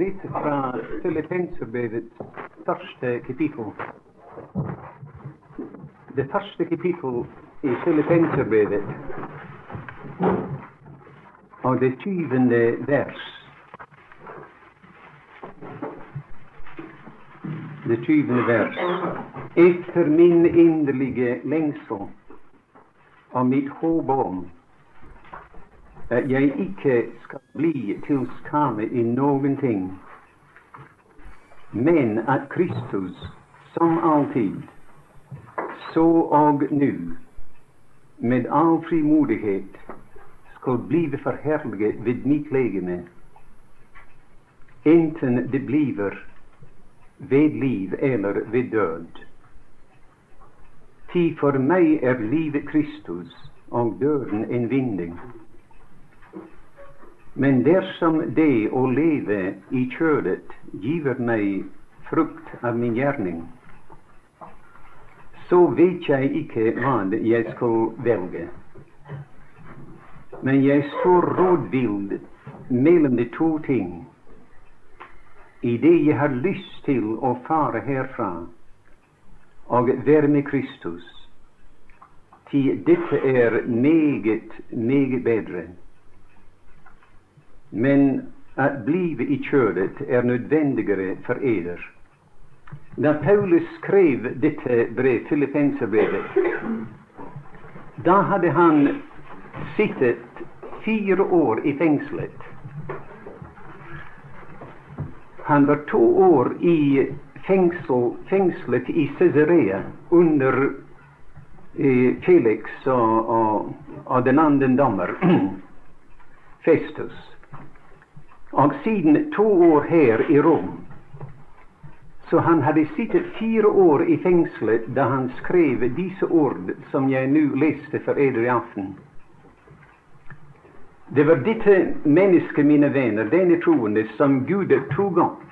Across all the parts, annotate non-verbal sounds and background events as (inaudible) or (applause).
nächste Frage, stelle Tänze bei der Tarschte Kipitel. Der Tarschte Kipitel ist stelle Tänze bei de Und der Tiefende Vers. Der Tiefende Vers. Efter min inderlige Längsel und mit Hohbohm. Efter at jeg ikke skal bli til skade i noen ting, men at Kristus, som alltid, så og nå, med all frimodighet, skal blive forherliget ved mitt legeme, enten det bliver ved liv eller ved død. Ti for meg er livet Kristus og døden en vinning. Men dersom det å leve i kjødet giver meg frukt av min gjerning, så vet jeg ikke hva jeg skal velge. Men jeg står rådvill mellom de to ting. I det jeg har lyst til å fare herfra og være med Kristus, til dette er meget, meget bedre. Men at blive i kjødet er nødvendigere for eder. Da Paulus skrev dette brev, Filippenserbrevet, da hadde han sittet fire år i fengselet. Han var to år i fengsel, fengselet i Cesarea under eh, Felix og, og, og den andre dommer, (clears throat) Festus. Og siden to år her i Rom. Så han hadde sittet fire år i fengselet da han skrev disse ord som jeg nå leste for eder i aften. Det var dette mennesket, mine venner, denne troende, som Gud tok opp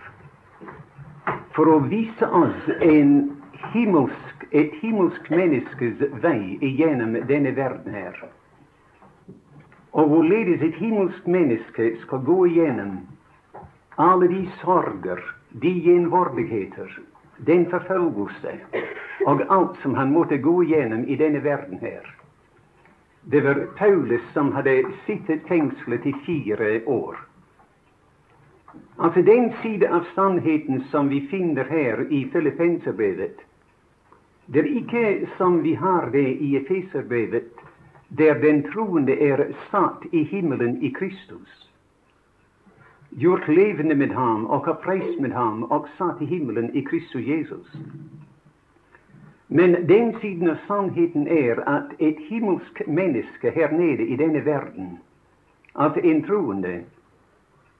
for å vise oss himmelsk, et himmelsk menneskes vei igjennom denne verden her. Og hvorledes et himmelsk menneske skal gå igjennom alle de sorger, de gjenvordigheter, den forfølgelse og alt som han måtte gå igjennom i denne verden her. Det var Paulus som hadde sittet fengslet i fire år. Altså den side av sannheten som vi finner her i Filippenserbrevet, det er ikke som vi har det i Efeserbrevet, der den troende er satt i himmelen i Kristus, gjort levende med ham og oppreist med ham og satt i himmelen i Kristus Jesus. Men den siden av sannheten er at et himmelsk menneske her nede i denne verden, at en troende,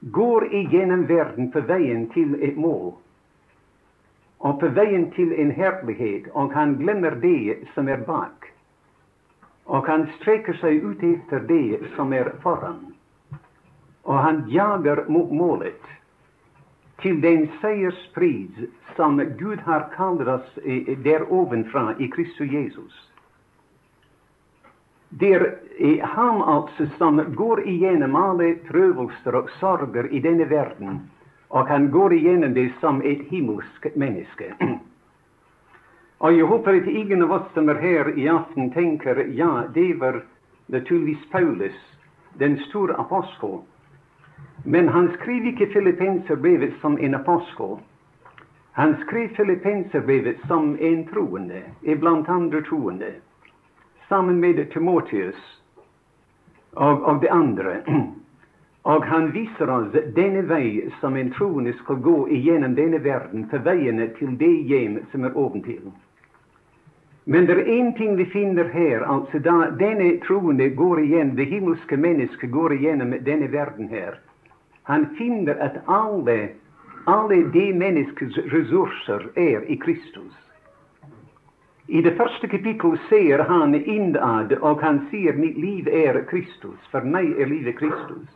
går igjennom verden på veien til et mål, og på veien til en herlighet, og han glemmer det som er bak, og han strekker seg ut etter det som er foran, og han jager mot målet til den seierspris som Gud har kalt oss der ovenfra i Kristus Jesus. Det er ham altså som går igjennom alle prøvelser og sorger i denne verden, og han går igjennom det som et himmelsk menneske. (clears throat) Og jeg håper at ingen av oss som er her i aften, tenker ja, det var naturligvis Paulus, den store apostel. Men han skrev ikke Filippenserbrevet som en apostel. Han skrev Filippenserbrevet som en troende, iblant andre troende sammen med Timotius og, og de andre. (clears throat) Og han viser oss denne vei som en troende skal gå igjennom denne verden, på veiene til det hjem som er oventil. Men det er én ting vi finner her, altså da denne troende går igjen, det himmelske mennesket går igjennom denne verden her. Han finner at alle, alle de menneskets ressurser er i Kristus. I det første kapittel ser han innad, og han sier 'mitt liv er Kristus'. For meg er livet Kristus.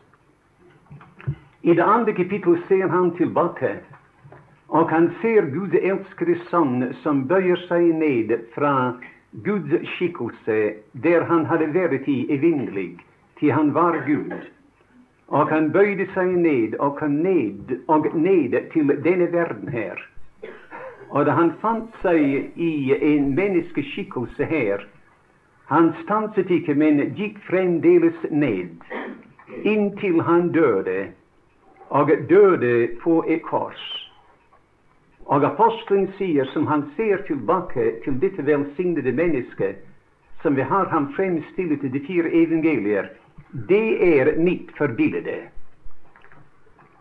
I det andre kapittel ser han tilbake, og han ser Guds elskede sønn som bøyer seg ned fra Guds skikkelse, der han hadde vært i evinnelig, til han var Gud. Og han bøyde seg ned og kom ned og ned til denne verden her. Og da han fant seg i en menneskeskikkelse her, han stanset ikke, men gikk fremdeles ned, inntil han døde, og døde på et kors. Og apostelen sier, som han ser tilbake til dette velsignede mennesket, som vi har ham fremstilt i de fire evangelier, det er mitt forbilde.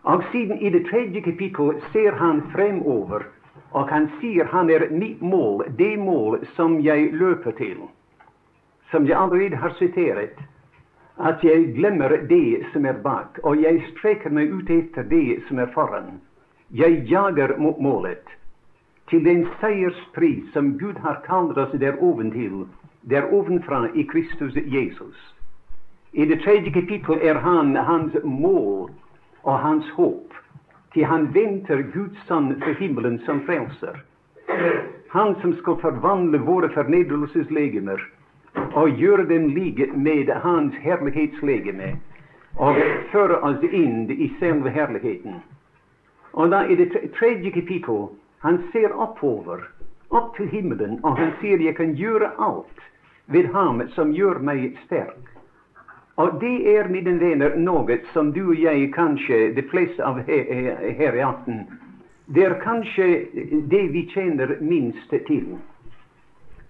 Og siden i det tredje kapittel ser han fremover, og han sier han er mitt mål, det mål som jeg løper til. Som jeg allerede har sitert, at jeg glemmer det som er bak, og jeg strekker meg ut etter det som er foran. Jeg jager mot målet, til den seierspris som Gud har kalt oss der oventil, der ovenfra i Kristus Jesus. I det tredje kapittel er han hans mål og hans håp, til han venter Guds sønn fra himmelen som frelser. Han som skal forvandle våre fornedrelseslegemer og gjøre dem like med hans herlighetslegeme, og føre oss inn i selve herligheten. Og da er det tredje kapittel han ser oppover, opp til himmelen, og han sier 'Jeg kan gjøre alt ved ham som gjør meg sterk'. Og det er, mine venner, noe som du og jeg kanskje, de fleste av her i aften, det er kanskje det vi kjenner minst til.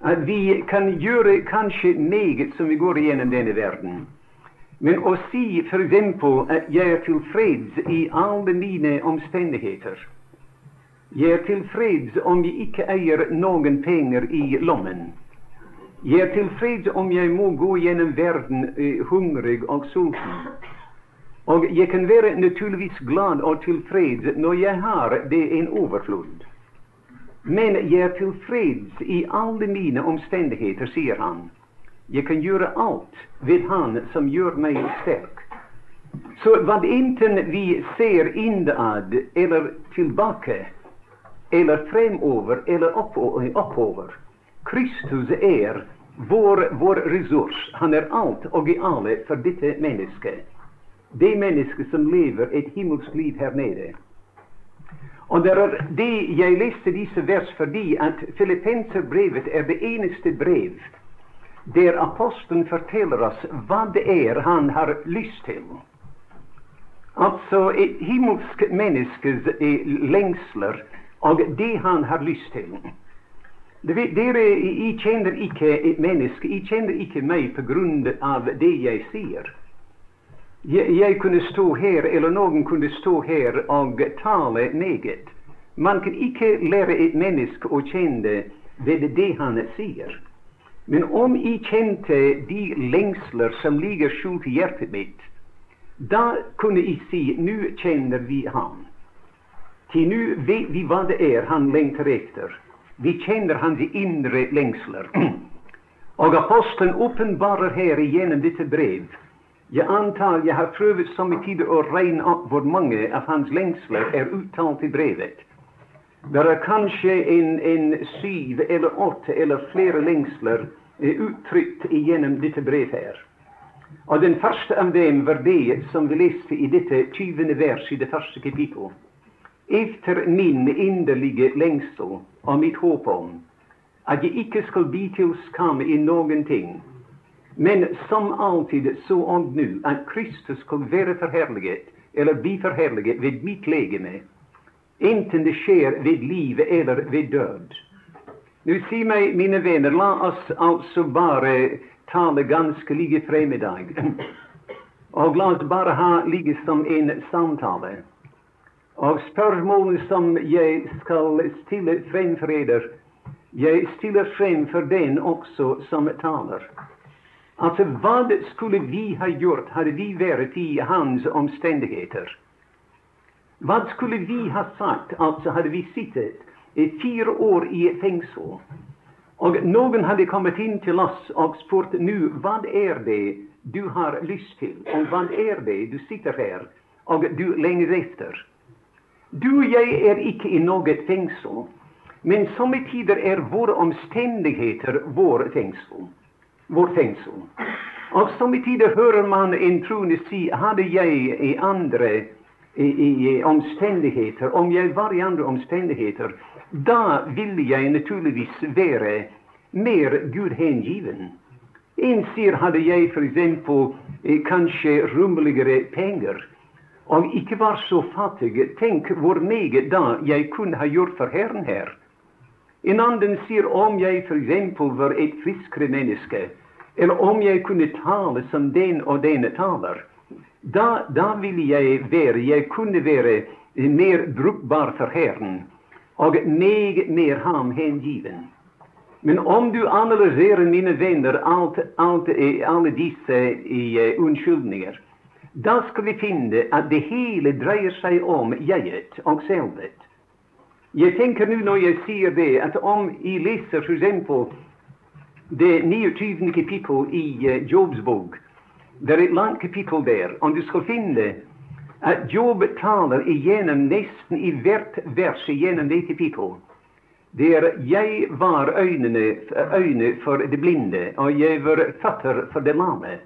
At vi kan gjøre kanskje meget som vi går igjennom denne verden. Men å si f.eks. at jeg er tilfreds i alle mine omstendigheter Jeg er tilfreds om jeg ikke eier noen penger i lommen. Jeg er tilfreds om jeg må gå gjennom verden uh, hungrig og sulten. Og jeg kan være naturligvis glad og tilfreds når jeg har det en overflod. Men jeg er tilfreds i alle mine omstendigheter, sier han. Jeg kan gjøre alt ved Han som gjør meg sterk. Så hva enten vi ser innad eller tilbake, eller fremover eller oppover Kristus er vår, vår ressurs. Han er alt og i alle for dette mennesket. Det mennesket som lever et himmelsk liv her nede. Og det er det jeg leste disse vers fordi at Filippenserbrevet er det eneste brev der apostelen forteller oss hva det er han har lyst til. Altså et himmelsk menneskes lengsler og det han har lyst til. Dere, jeg kjenner ikke et menneske, jeg kjenner ikke meg på grunn av det jeg sier. Jeg, jeg, kunne stå her, eller noen kunne stå her og tale meget. Man kan ikke lære et menneske å kjenne ved det han sier. Men om jeg kjente de lengsler som ligger skjult i hjertet mitt, da kunne jeg si nå kjenner vi ham. Til nå vet vi hva det er han lengter etter. Vi kjenner hans indre lengsler. (clears throat) Og apostelen åpenbarer her igjennom dette brev. Jeg antar jeg har prøvd somme tider å regne opp hvor mange av hans lengsler er uttalt i brevet. Det er kanskje en, en syv eller åtte eller flere lengsler uttrykt gjennom dette brevet her. Og den første av dem var det som vi leste i dette tyvende vers i det første kapittel. Efter min inderlige lengsel og mitt håp om at jeg ikke skal bli til skam i noen ting, men som alltid så og nå at Kristus skal være forherliget, eller bli forherliget ved mitt legeme, enten det skjer ved liv eller ved død. Nå si meg, mine venner, la oss altså bare tale ganske like frem i dag. Og la oss bare ha ligge som en samtale. Og spørsmålet som jeg skal stille frem for dere, jeg stiller frem for den også som taler. Altså, hva skulle vi ha gjort hadde vi vært i hans omstendigheter? Hva skulle vi ha sagt altså hadde vi sittet fire år i et fengsel, og noen hadde kommet inn til oss og spurt nå hva er det du har lyst til, og hva er det du sitter her og du lenger etter? Du og jeg er ikke i noe fengsel, men somme tider er våre omstendigheter vår fengsel. Vår fengsel. Og tider hører man en troende si hadde jeg i andre i, i, omstendigheter, om jeg var i andre omstendigheter, da ville jeg naturligvis være mer Gud hengiven. En sier hadde jeg f.eks. Eh, kanskje rummeligere penger og ikke var så fattig, tenk hvor meget da jeg kunne ha gjort for Herren her. En annen sier om jeg f.eks. var et friskere menneske, eller om jeg kunne tale som den og denne taler, da, da ville jeg være, jeg kunne være mer brukbar for Herren, og meget mer ham hengiven. Men om du analyserer, mine venner, alt, alt, alle disse uh, unnskyldninger, da skal vi finne at det hele dreier seg om jeget og selvet. Jeg tenker nå når jeg sier det, at om jeg leser f.eks. det 29. kapittel i uh, Jobs bok, det er et langt kapittel der, og du skal finne at Job taler igjennom nesten i hvert vers igjennom det kapittelet. Der jeg var øynene, øyne for det blinde, og jeg var fatter for det lame.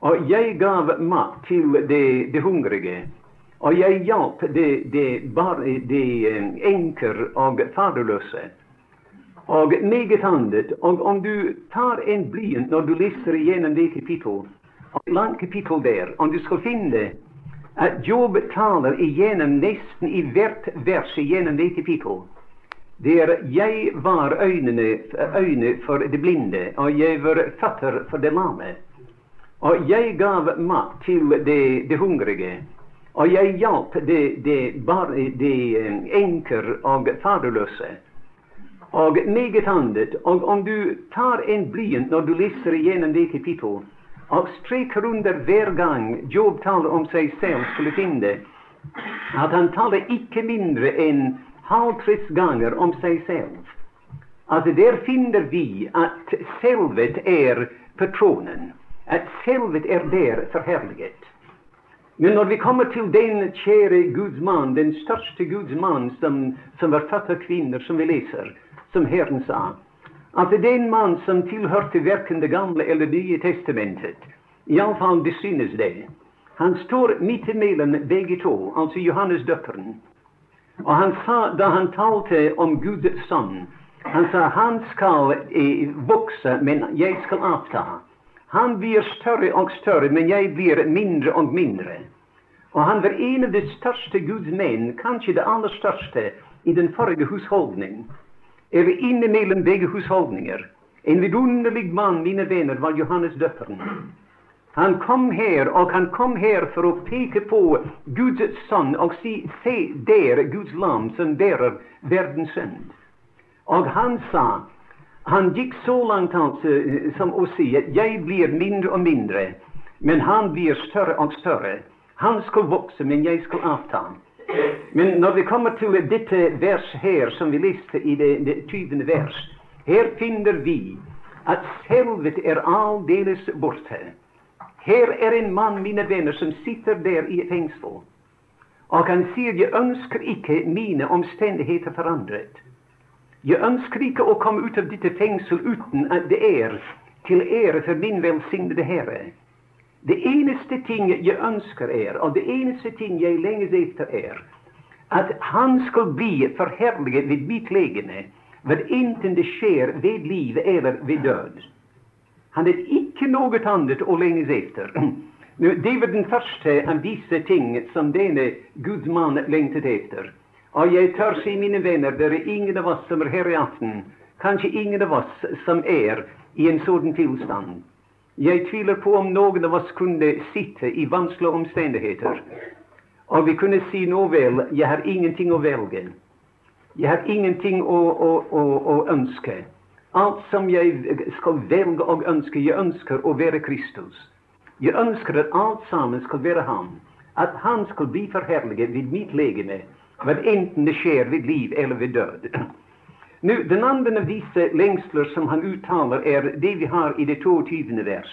Og jeg gav mat til det, de hungrige, og jeg hjalp de, de, de eh, enker og faderløse. Og meget annet. Og om du tar en blyant når du leser igjennom det kapittel, et langt kapittel der, og du skal finne at Job taler igjennom nesten i hvert vers igjennom det kapittel der jeg var øynene, øyne for det blinde, og jeg var fatter for det lame. Og jeg gav mat til det, de hungrige, og jeg hjalp de, de, de eh, enker og faderløse. Og meget annet. Og om du tar en blyant når du leser igjennom det kapittel, og streker under hver gang Job taler om seg selv, skulle finne at han taler ikke mindre enn halvtreds ganger om seg selv. Altså Der finner vi at selvet er patronen. At selvet er der forherliget. Men når vi kommer til den kjære Guds mann, den største Guds mann som, som var født av kvinner, som vi leser, som Herren sa at den mann som tilhørte verken Det gamle eller nye testamentet, iallfall det synes det, han står midt imellom begge to, altså Johannes døperen og han sa, da han talte om Guds sønn, han sa han skal eh, vokse, men jeg skal avta. Han blir større og større, men jeg blir mindre og mindre. Og han var en av de største Guds menn, kanskje det aller største, i den forrige husholdning. Eller innimellom begge husholdninger. En vidunderlig mann, mine venner, var Johannes døperen. Han kom her, og han kom her for å peke på Guds sønn og si se der Guds lam som bærer verdens synd. Og han sa Han gikk så langt altså, som å si at jeg blir mindre og mindre, men han blir større og større. Han skal vokse, men jeg skal avta. Men når vi kommer til dette vers her, som vi leste i det, det 20. vers, her finner vi at selvet er aldeles borte. Her er en mann, mine venner, som sitter der i fengsel. Og han sier, 'Jeg ønsker ikke mine omstendigheter forandret'. Jeg ønsker ikke å komme ut av dette fengsel uten at det er til ære for min velsignede Herre. Det eneste ting jeg ønsker er, og det eneste ting jeg lenges etter, er at Han skal bli forherliget ved mitt legeme, hver enten det skjer ved livet eller ved død. Han er ikke noe annet å lenges etter. (clears throat) Det var den første av disse ting som denne Guds mann lengtet etter. Og jeg tør si, mine venner, det er ingen av oss som er her i aften, kanskje ingen av oss som er i en sånn tilstand. Jeg tviler på om noen av oss kunne sitte i vanskelige omstendigheter, og vi kunne si nå vel, jeg har ingenting å velge. Jeg har ingenting å, å, å, å ønske. Alt som jeg skal velge og ønske, jeg ønsker å være Kristus. Jeg ønsker at alt sammen skal være ham. At han skal bli forherliget ved mitt legeme, hva enten det skjer ved liv eller ved død. Nå, Den andre av disse lengsler som han uttaler, er det vi har i det 22. vers.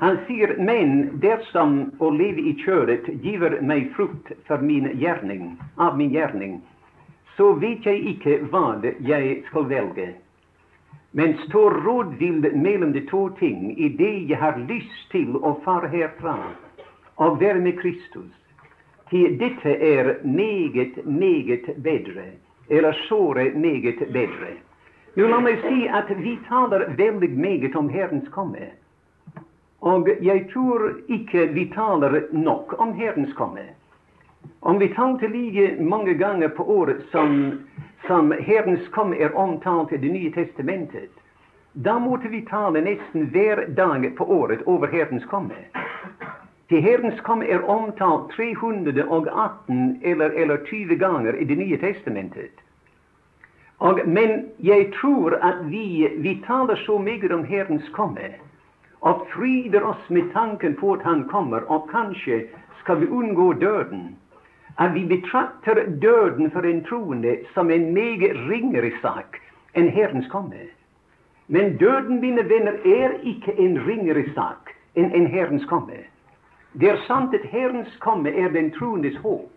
Han sier, men dersom å leve i kjøret giver meg frukt for min gjerning, av min gjerning, så vet jeg ikke hva jeg skal velge. men står rådvill mellom de to ting i det jeg har lyst til å fare herfra og være med Kristus. Til dette er meget, meget bedre, eller såre meget bedre. Nå la meg si at vi taler veldig meget om Herrens komme. Og jeg tror ikke vi taler nok om Herrens komme. Om vi talte like mange ganger på året som som Herrens komme er omtalt i Det nye testamentet, da måtte vi tale nesten hver dag på året over Herrens komme. Til Herrens komme er omtalt 318 eller, eller 20 ganger i Det nye testamentet. Og, men jeg tror at vi, vi taler så mye om Herrens komme og fryder oss med tanken på at Han kommer, og kanskje skal vi unngå døden at vi betrakter døden for en troende som en meget ringere sak enn Herrens komme. Men døden, mine venner, er ikke en ringere sak enn en Herrens komme. Det er sant at Herrens komme er den troendes håp.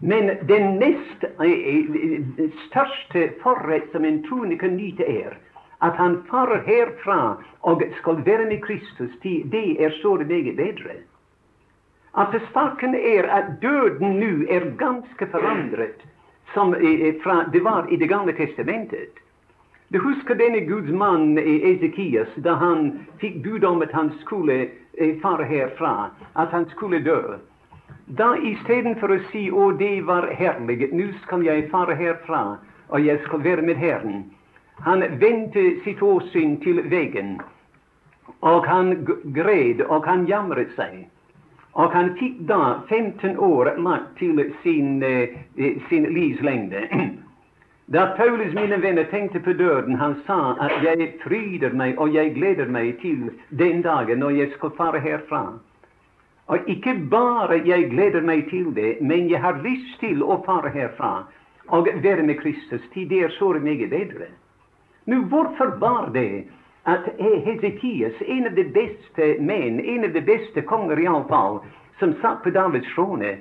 Men den nest eh, eh, største forrett som en troende kan nyte, er at han farer herfra og skal være med Kristus. Det er så meget bedre. At saken er at døden nå er ganske forandret som fra det var i Det gamle testamentet. Du husker denne Guds mann Esekias da han fikk bud om at han skulle eh, fare herfra, at han skulle dø. Da istedenfor å si 'Å, det var herlig, nå skal jeg fare herfra, og jeg skal være med Herren', han vendte sitt åsyn til veggen, og han gred, og han jamret seg. Og han fikk da 15 år lagt til sin, eh, sin livslengde. (clears throat) Da Paulus, mine venner, tenkte på døden, han sa at 'jeg fryder meg og jeg gleder meg til den dagen når jeg skal fare herfra'. Og ikke bare jeg gleder meg til det, men jeg har lyst til å fare herfra og være med Kristus, til det er så mye bedre. Nå, hvorfor var det at Hesekias, en av de beste menn, en av de beste konger iallfall, som satt på Davids trone,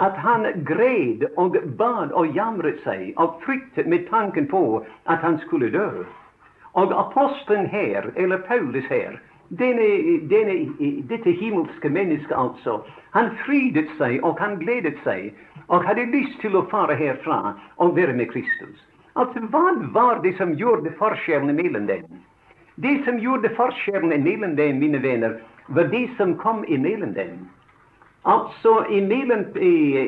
at han gred og bad og jamret seg og fryktet med tanken på at han skulle dø. Og apostelen her, eller Paulus her, denne, denne, dette himmelske mennesket altså, han frydet seg og han gledet seg og hadde lyst til å fare herfra og være med Kristus. Altså, Hva var det som gjorde forskjellen mellom dem? Det som gjorde forskjellen mellom dem, mine venner, var det som kom imellom dem. Altså imellom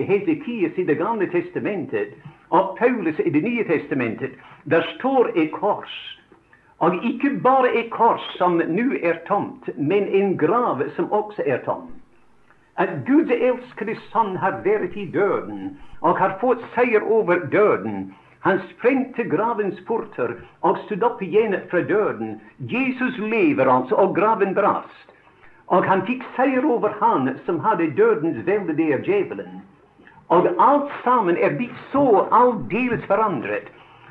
Hesekias i Det gamle testamentet og Paulus i Det nye testamentet, der står et kors. Og ikke bare et kors som nå er tomt, men en grav som også er tom. At Guds elskede sønn har vært i døden og har fått seier over døden han sprengte gravens porter og stod opp igjen fra døden. Jesus lever altså, og graven brast. Og han fikk seier over han som hadde dødens velde, det er djevelen. Og alt sammen er blitt så aldeles forandret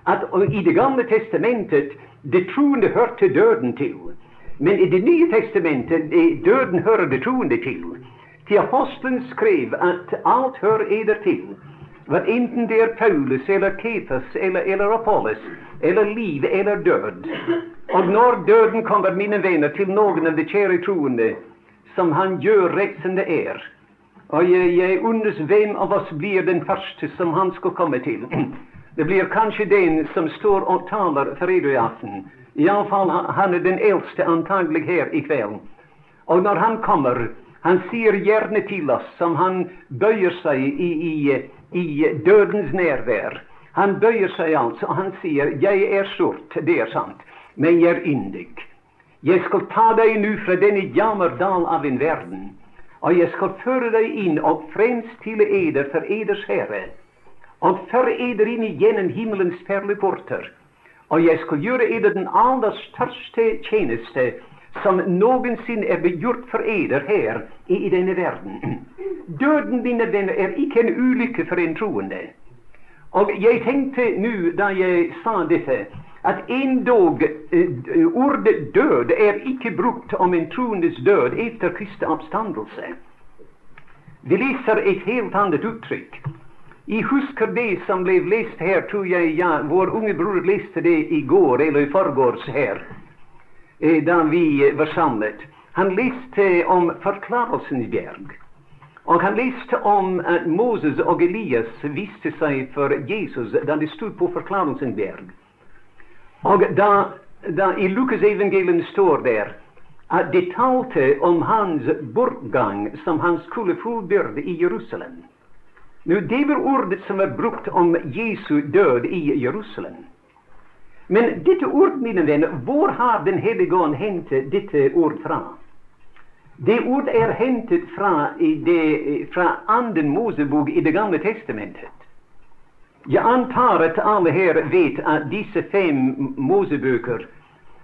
at i Det gamle testamentet det troende hørte døden til. Men i Det nye testamentet døden hører det troende til. Til apostelen skrev at alt hører eder til. Hva enten det er Paulus eller Kephas eller, eller Apollos eller liv eller død. Og når døden kommer, mine venner, til noen av de kjære troende, som han gjør rett som det er Og jeg, jeg undres hvem av oss blir den første som han skal komme til. Det blir kanskje den som står og taler fredag aften. Iallfall han er den eldste antagelig her i kveld. Og når han kommer, han sier gjerne til oss, som han bøyer seg i, i i dødens nærvær. Han bøyer seg altså, han sier, 'Jeg er sort, det er sant, men jeg er yndig.' 'Jeg skal ta deg nå fra denne jammerdal av en verden, og jeg skal føre deg inn og fremstille eder for eders herre.' 'Og føre eder inn gjennom himmelens perleporter.' 'Og jeg skal gjøre eder den aller største tjeneste som noensinne er begjort for eder her i denne verden. (clears throat) Døden, mine venner, er ikke en ulykke for en troende. Og jeg tenkte nå da jeg sa dette, at endog uh, ordet død er ikke brukt om en troendes død etter Kristi oppstandelse. Vi leser et helt annet uttrykk. Jeg husker det som ble lest her, tror jeg, ja, vår unge bror leste det i går eller i forgårs her, eh, da vi var samlet. Han leste om Forklarelsens bjerg. Og han leste om at Moses og Elias viste seg for Jesus da de stod på Forklarelsens bjerg. Og da, da i Lukas evangelium står der at de talte om hans bortgang som han skulle fullbyrde i Jerusalem. Nå, Det var ordet som var brukt om Jesu død i Jerusalem. Men dette ord, mine venner, hvor har Den hellige ånd hentet dette ord fra? Det ord er hentet fra, det, fra anden Mosebok i Det gamle testamentet. Jeg antar at alle her vet at disse fem Mosebøker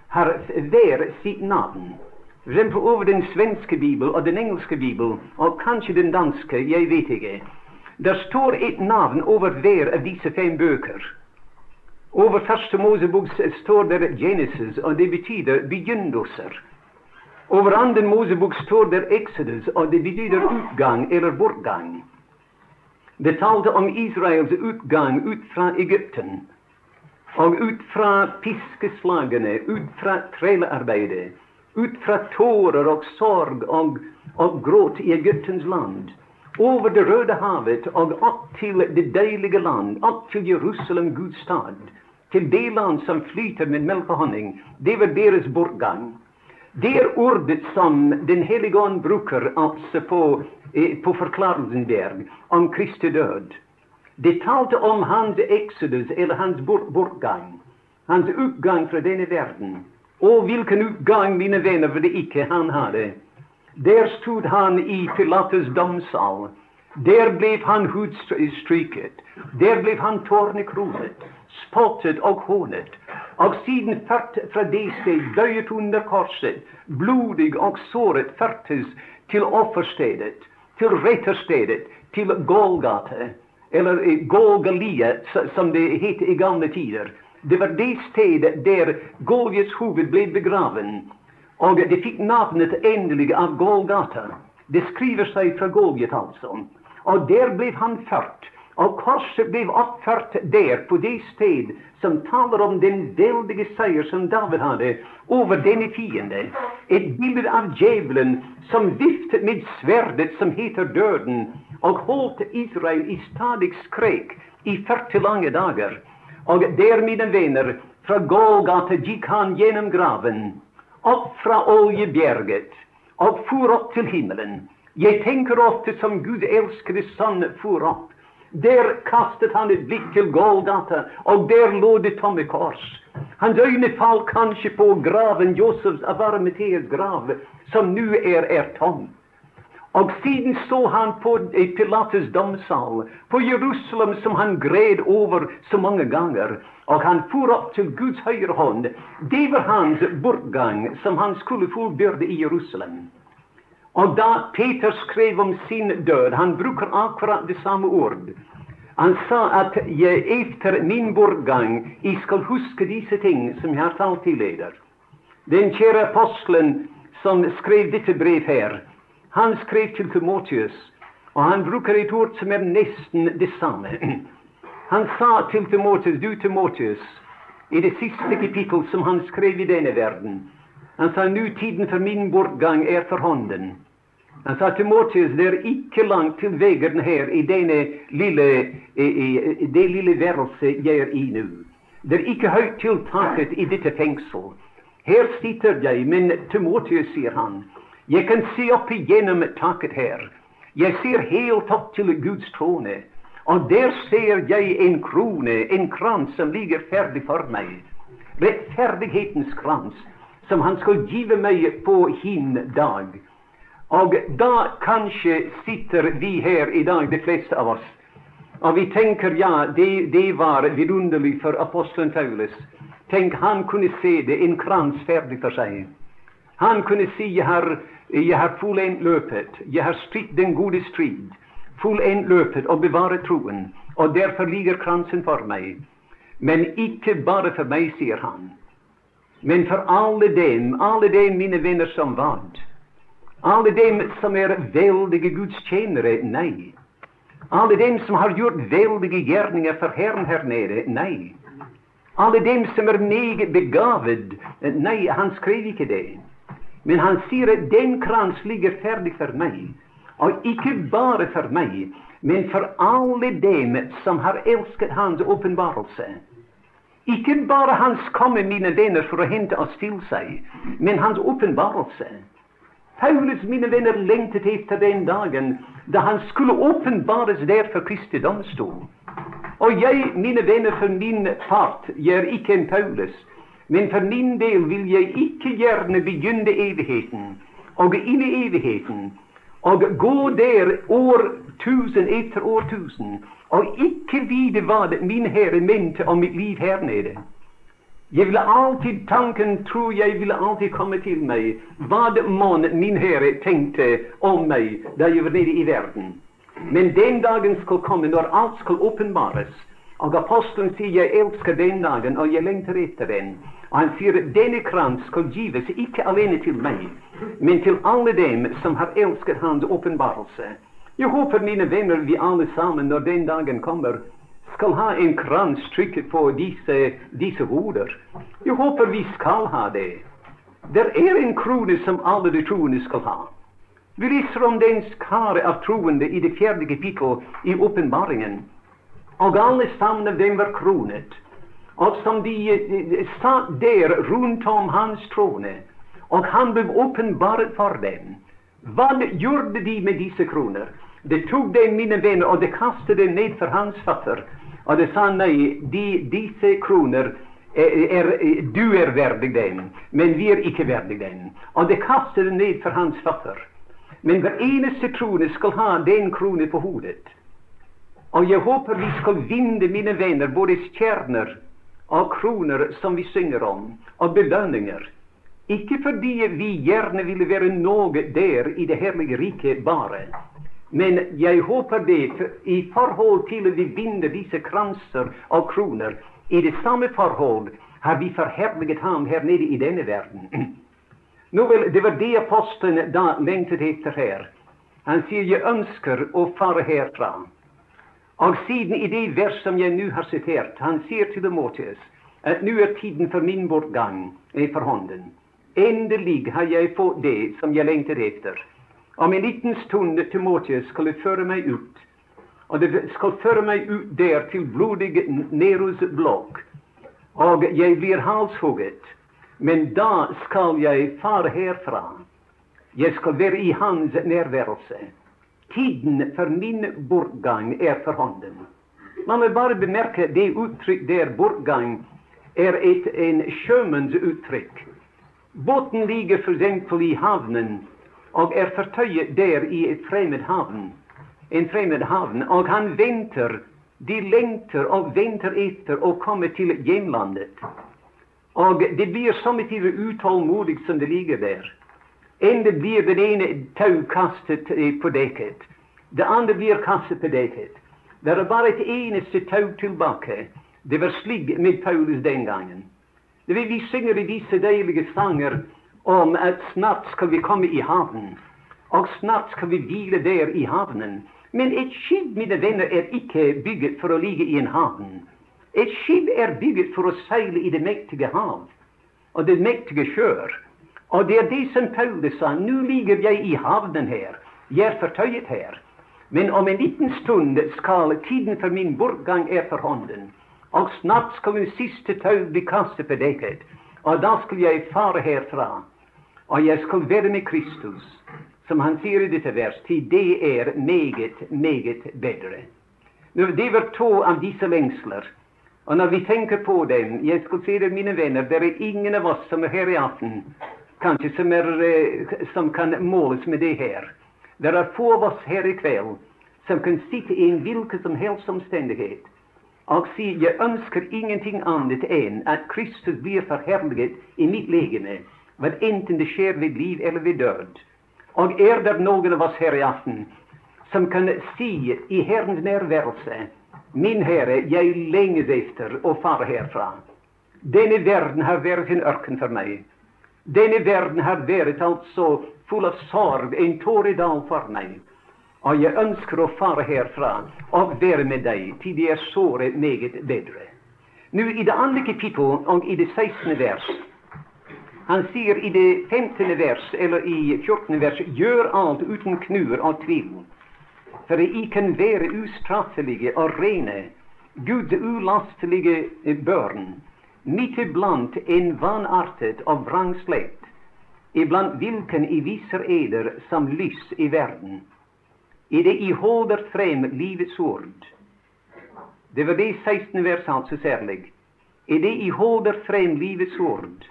har hver sitt navn. For eksempel over den svenske bibel og den engelske bibel, og kanskje den danske, jeg vet ikke. Der står et navn over hver av disse fem bøker. Over første Mosebok står det Genesis, og det betyr begynnelser. Over andre Mosebok står det Exodus, og det betyr utgang eller bortgang. Det talte om Israels utgang ut fra Egypten, og ut fra piskeslagene, ut fra trellearbeidet, ut og sorg og, og gråt Egyptens land, over Det røde havet og opp til det deilige land, opp til Jerusalem, Guds stad, til det land som flyter med melk og honning. Det var deres bortgang. Det er ordet som Den hellige ånd bruker altså på, eh, på Forklarelsen der om Kristi død. Det talte om hans exodus, eller hans bortgang. Hans utgang fra denne verden. Og hvilken utgang, mine venner, var det ikke han hadde. Der stod han i Pilates domsal. Der ble han hudstryket. Der ble han tårnekronet, spottet og hånet. Og siden ført fra det sted døyet under korset, blodig og såret førtes til offerstedet, til retterstedet, til Golgata, eller Golgalia, som det het i gamle tider. Det var det stedet der Golgets hoved ble begraven. Og det fikk navnet endelig av Golgata. Det skriver seg fra Golget, altså. Og der ble han ført. Og korset ble oppført der, på det sted som taler om den veldige seier som David hadde over denne fiende. Et bilde av djevelen som viftet med sverdet som heter døden, og holdt Israel i stadig skrek i 40 lange dager. Og der, mine venner, fra Golgata gikk han gjennom graven, opp fra oljebjerget, og for opp til himmelen. Jeg tenker ofte som Gud elskede sønn for opp. Der kastet han et blikk til Golgata, og der lå det tomme kors. Hans øyne falt kanskje på graven, Josefs avarmeteers grav, som nå er, er tom. Og siden så han på Pilates domsal, på Jerusalem som han gred over så mange ganger. Og han for opp til Guds høyre hånd. Det var hans bortgang, som han skulle fullbyrde i Jerusalem. Og da Peter skrev om sin død, han bruker akkurat det samme ord. Han sa at jeg etter min bortgang jeg skal huske disse ting som jeg har talt til dere. Den kjære apostelen som skrev dette brev her, han skrev til Timotius, og han bruker et ord som er nesten det samme. (clears throat) Han sa til Timotius, du Timotius, i det siste kapittel som han skrev i denne verden, han sa nå tiden for min bortgang er for hånden. Han sa til Mortius det er ikke langt til veien her i lille, i, i, det lille værelset jeg er i nå. Det er ikke høyt til taket i dette fengsel. Her sitter jeg, men Timotius, sier han, jeg kan se opp igjennom taket her. Jeg ser helt opp til Guds trone. Og der ser jeg en krone, en krans som ligger ferdig for meg. Rettferdighetens krans, som han skal give meg på hin dag. Og da kanskje sitter vi her i dag, de fleste av oss, og vi tenker ja, det, det var vidunderlig for apostelen Paulus. Tenk, han kunne se det, en krans ferdig for seg. Han kunne si jeg har, jeg har fullendt løpet, jeg har stritt den gode strid, fullendt løpet og bevaret troen, og derfor ligger kransen for meg. Men ikke bare for meg, sier han, men for alle dem, alle dem, mine venner, som vant. Alle dem som er veldige gudstjenere? nei. Alle dem som har gjort veldige gjerninger for Herren her nede? Nei. Alle dem som er meget begavet? Nei, han skrev ikke det. Men han sier at den krans ligger ferdig for meg. Og ikke bare for meg, men for alle dem som har elsket hans åpenbarelse. Ikke bare hans komme, mine venner, for å hente oss til seg, men hans åpenbarelse. Paulus, mine venner, lengtet etter den dagen da han skulle åpenbares der for Kristi domstol. Og jeg, mine venner, for min part, jeg er ikke en Paulus, men for min del vil jeg ikke gjerne begynne evigheten og inn i evigheten og gå der årtusen etter årtusen og ikke vite hva min Herre mente om mitt liv her nede. Jeg ville alltid, Tanken tror jeg ville alltid komme til meg hva mon min Herre tenkte om meg da jeg var nede i verden. Men den dagen skal komme når alt skal åpenbares. Og apostelen sier 'jeg elsker den dagen, og jeg lengter etter den'. Og han sier denne krans skal gives ikke alene til meg, men til alle dem som har elsket hans åpenbarelse. Jeg håper, mine venner, vi alle sammen, når den dagen kommer, skal ha en krans trykket på disse, disse hoder. Jeg håper vi skal ha det. Det er en krone som alle de troende skal ha. Vi leser om den skare av troende i det fjerde kapittel i åpenbaringen. Og alle sammen av dem var kronet. Og som de satt der rundt om hans trone, og han ble åpenbart for dem. Hva gjorde de med disse kroner? De tok dem, mine venner, og de kastet dem ned for hans føtter. Og de sa nei, de, disse kroner er, er, du er verdig den, men vi er ikke verdig den. Og de kastet dem ned for hans føtter. Men hver eneste krone skal ha den krone på hodet. Og jeg håper vi skal vinne, mine venner, både stjerner og kroner som vi synger om, og belønninger. Ikke fordi vi gjerne ville være noe der i det herlige riket bare. Men jeg håper det i forhold til at vi binder disse kranser og kroner. I det samme forhold har vi forherliget ham her nede i denne verden. (clears throat) Nå vel, Det var det apostelen da lengtet etter her. Han sier 'jeg ønsker å fare herfra'. Og siden i det vers som jeg nå har sitert, han sier til Demotius at nå er tiden for min bortgang for hånden. Endelig har jeg fått det som jeg lengtet etter. Om en liten stund Timotius skal føre meg ut. Og det skal føre meg ut der til blodig Nerus blokk. Og jeg blir halshugget. Men da skal jeg fare herfra. Jeg skal være i hans nærværelse. Tiden for min bortgang er for hånden. Man må bare bemerke det uttrykk der bortgang er et, en sjømannsuttrykk. Båten ligger f.eks. i havnen og er fortøyet der i et fremmed havn. En fremmed havn. Og han venter. De lengter og venter etter å komme til hjemlandet. Og det blir samtidig utålmodig som det ligger der. Enda blir den ene tau kastet på dekket. Det andre blir kastet på dekket. Det er bare et eneste tau tilbake. Det var slik med Paulus den gangen. Det vil vi synger i disse deilige sanger om at snart skal vi komme i havnen, og snart skal vi hvile der i havnen. Men et skip, mine venner, er ikke bygget for å ligge i en havn. Et skip er bygget for å seile i det mektige hav og det mektige sjøer. Og det er det som Paulus sa. Nå ligger jeg i havnen her. Jeg er fortøyet her. Men om en liten stund skal tiden for min bortgang er for hånden. Og snart skal min siste tau bli kastet på dekket. Og da skulle jeg fare herfra. Og jeg skulle være med Kristus, som han sier i dette vers, til det er meget, meget bedre. Det var to av disse lengsler. Og når vi tenker på dem Jeg skulle si det, mine venner, det er ingen av oss som er her i aften, kanskje som, er, eh, som kan måles med det her. Det er få av oss her i kveld som kan sitte i en hvilken som helst omstendighet og si jeg ønsker ingenting annet enn at Kristus blir forherliget i mitt legeme hva enten det skjer ved liv eller ved død. Og er det noen av oss her i aften som kan si i Herrens nærværelse Min Herre, jeg lenges etter å fare herfra. Denne verden har vært en ørken for meg. Denne verden har vært altså full av sorg, en tåredal for meg. Og jeg ønsker å fare herfra og være med deg til det er såre meget bedre. Nå I det andre kapittel og i det 16. vers han sier i det 15. vers, eller i 14. vers, gjør alt uten knur og tvil, for I kan være ustraffelige og rene, Guds ulastelige børn, midt iblant en vanartet og vrang slekt, iblant hvilken I viser eder som lys i verden, i det I holder frem livets ord. Det var det 16. vers altså særlig. I det I holder frem livets ord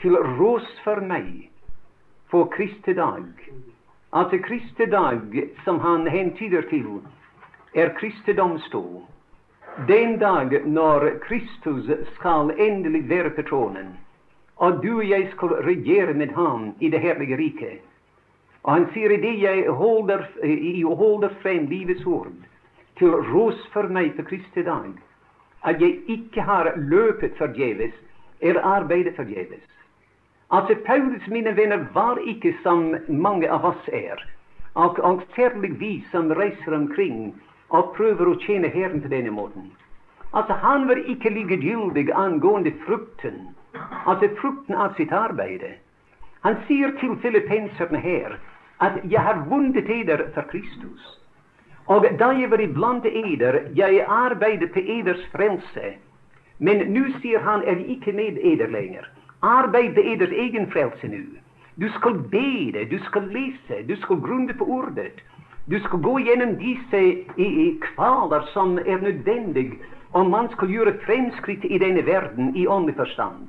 til ros for meg for Kristi dag. At Kristi dag, som han hentyder til, er Kristi domstol. Den dag når Kristus skal endelig være på tronen, og du og jeg skal regjere med ham i det herlige riket. Og han sier i det jeg holder, jeg holder frem livets ord til ros for meg på Kristi dag, at jeg ikke har løpet forgjeves eller arbeidet forgjeves. Altså, Paulus, mine venner, var ikke som mange av oss er. Og, og særlig vi som reiser omkring og prøver å tjene Herren på denne måten. Altså, Han var ikke likegyldig angående frukten, altså frukten av sitt arbeid. Han sier til filippenserne her at 'jeg har vunnet eder for Kristus'. Og da jeg var iblant eder, jeg arbeidet på eders frelse. Men nå sier han er ikke med eder lenger. Arbeid til eders egen frelse nå. Du skal bede, du skal lese, du skal grunne på ordet. Du skal gå gjennom disse kvaler som er nødvendig om man skal gjøre fremskritt i denne verden i åndelig forstand.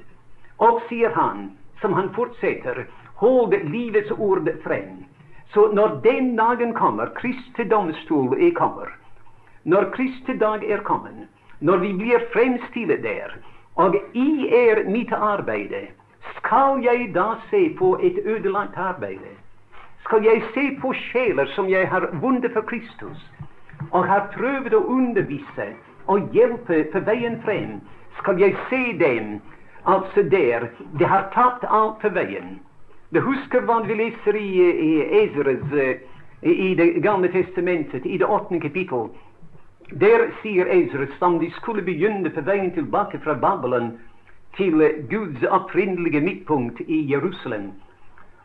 Og sier han, som han fortsetter, hold livets ord frem. Så når den dagen kommer, Kristi domstol er kommer, når Kristi dag er kommet, når vi blir fremstilt der, og i er mitt arbeid, skal jeg da se på et ødelagt arbeid? Skal jeg se på sjeler som jeg har vunnet for Kristus, og har prøvd å undervise og hjelpe på veien frem? Skal jeg se dem altså der de har tapt alt på veien? Du husker hva vi leser i, i Eseres i Det gamle testamentet, i det åttende kapittel. Der sier Ezra som de skulle begynne på veien tilbake fra Babylon til Guds opprinnelige midtpunkt i Jerusalem.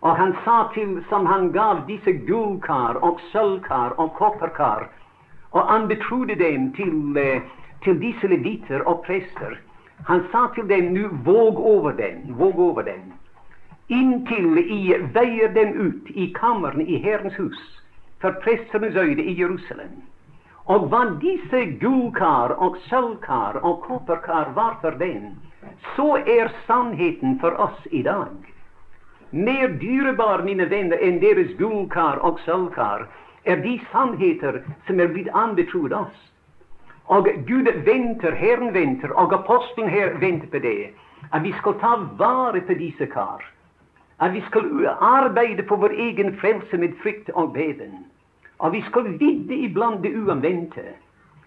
Og han sa til, som han gav disse gullkar og sølvkar og kopperkar, og han betrodde dem til, eh, til disse leviter og prester. Han sa til dem nå våg over dem, våg over dem, inntil I veier dem ut i kammerne i Herrens hus, for presternes øyne i Jerusalem. Og hva disse gullkar og sølvkar og kopperkar var for dem, så er sannheten for oss i dag. Mer dyrebar, mine venner, enn deres gullkar og sølvkar er de sannheter som er blitt anbetrodd oss. Og Gud venter, Herren venter, og apostelen her venter på det, at vi skal ta vare på disse kar. At vi skal arbeide på vår egen frelse med frykt og beden. Og vi skal vidde iblant det uanvendte.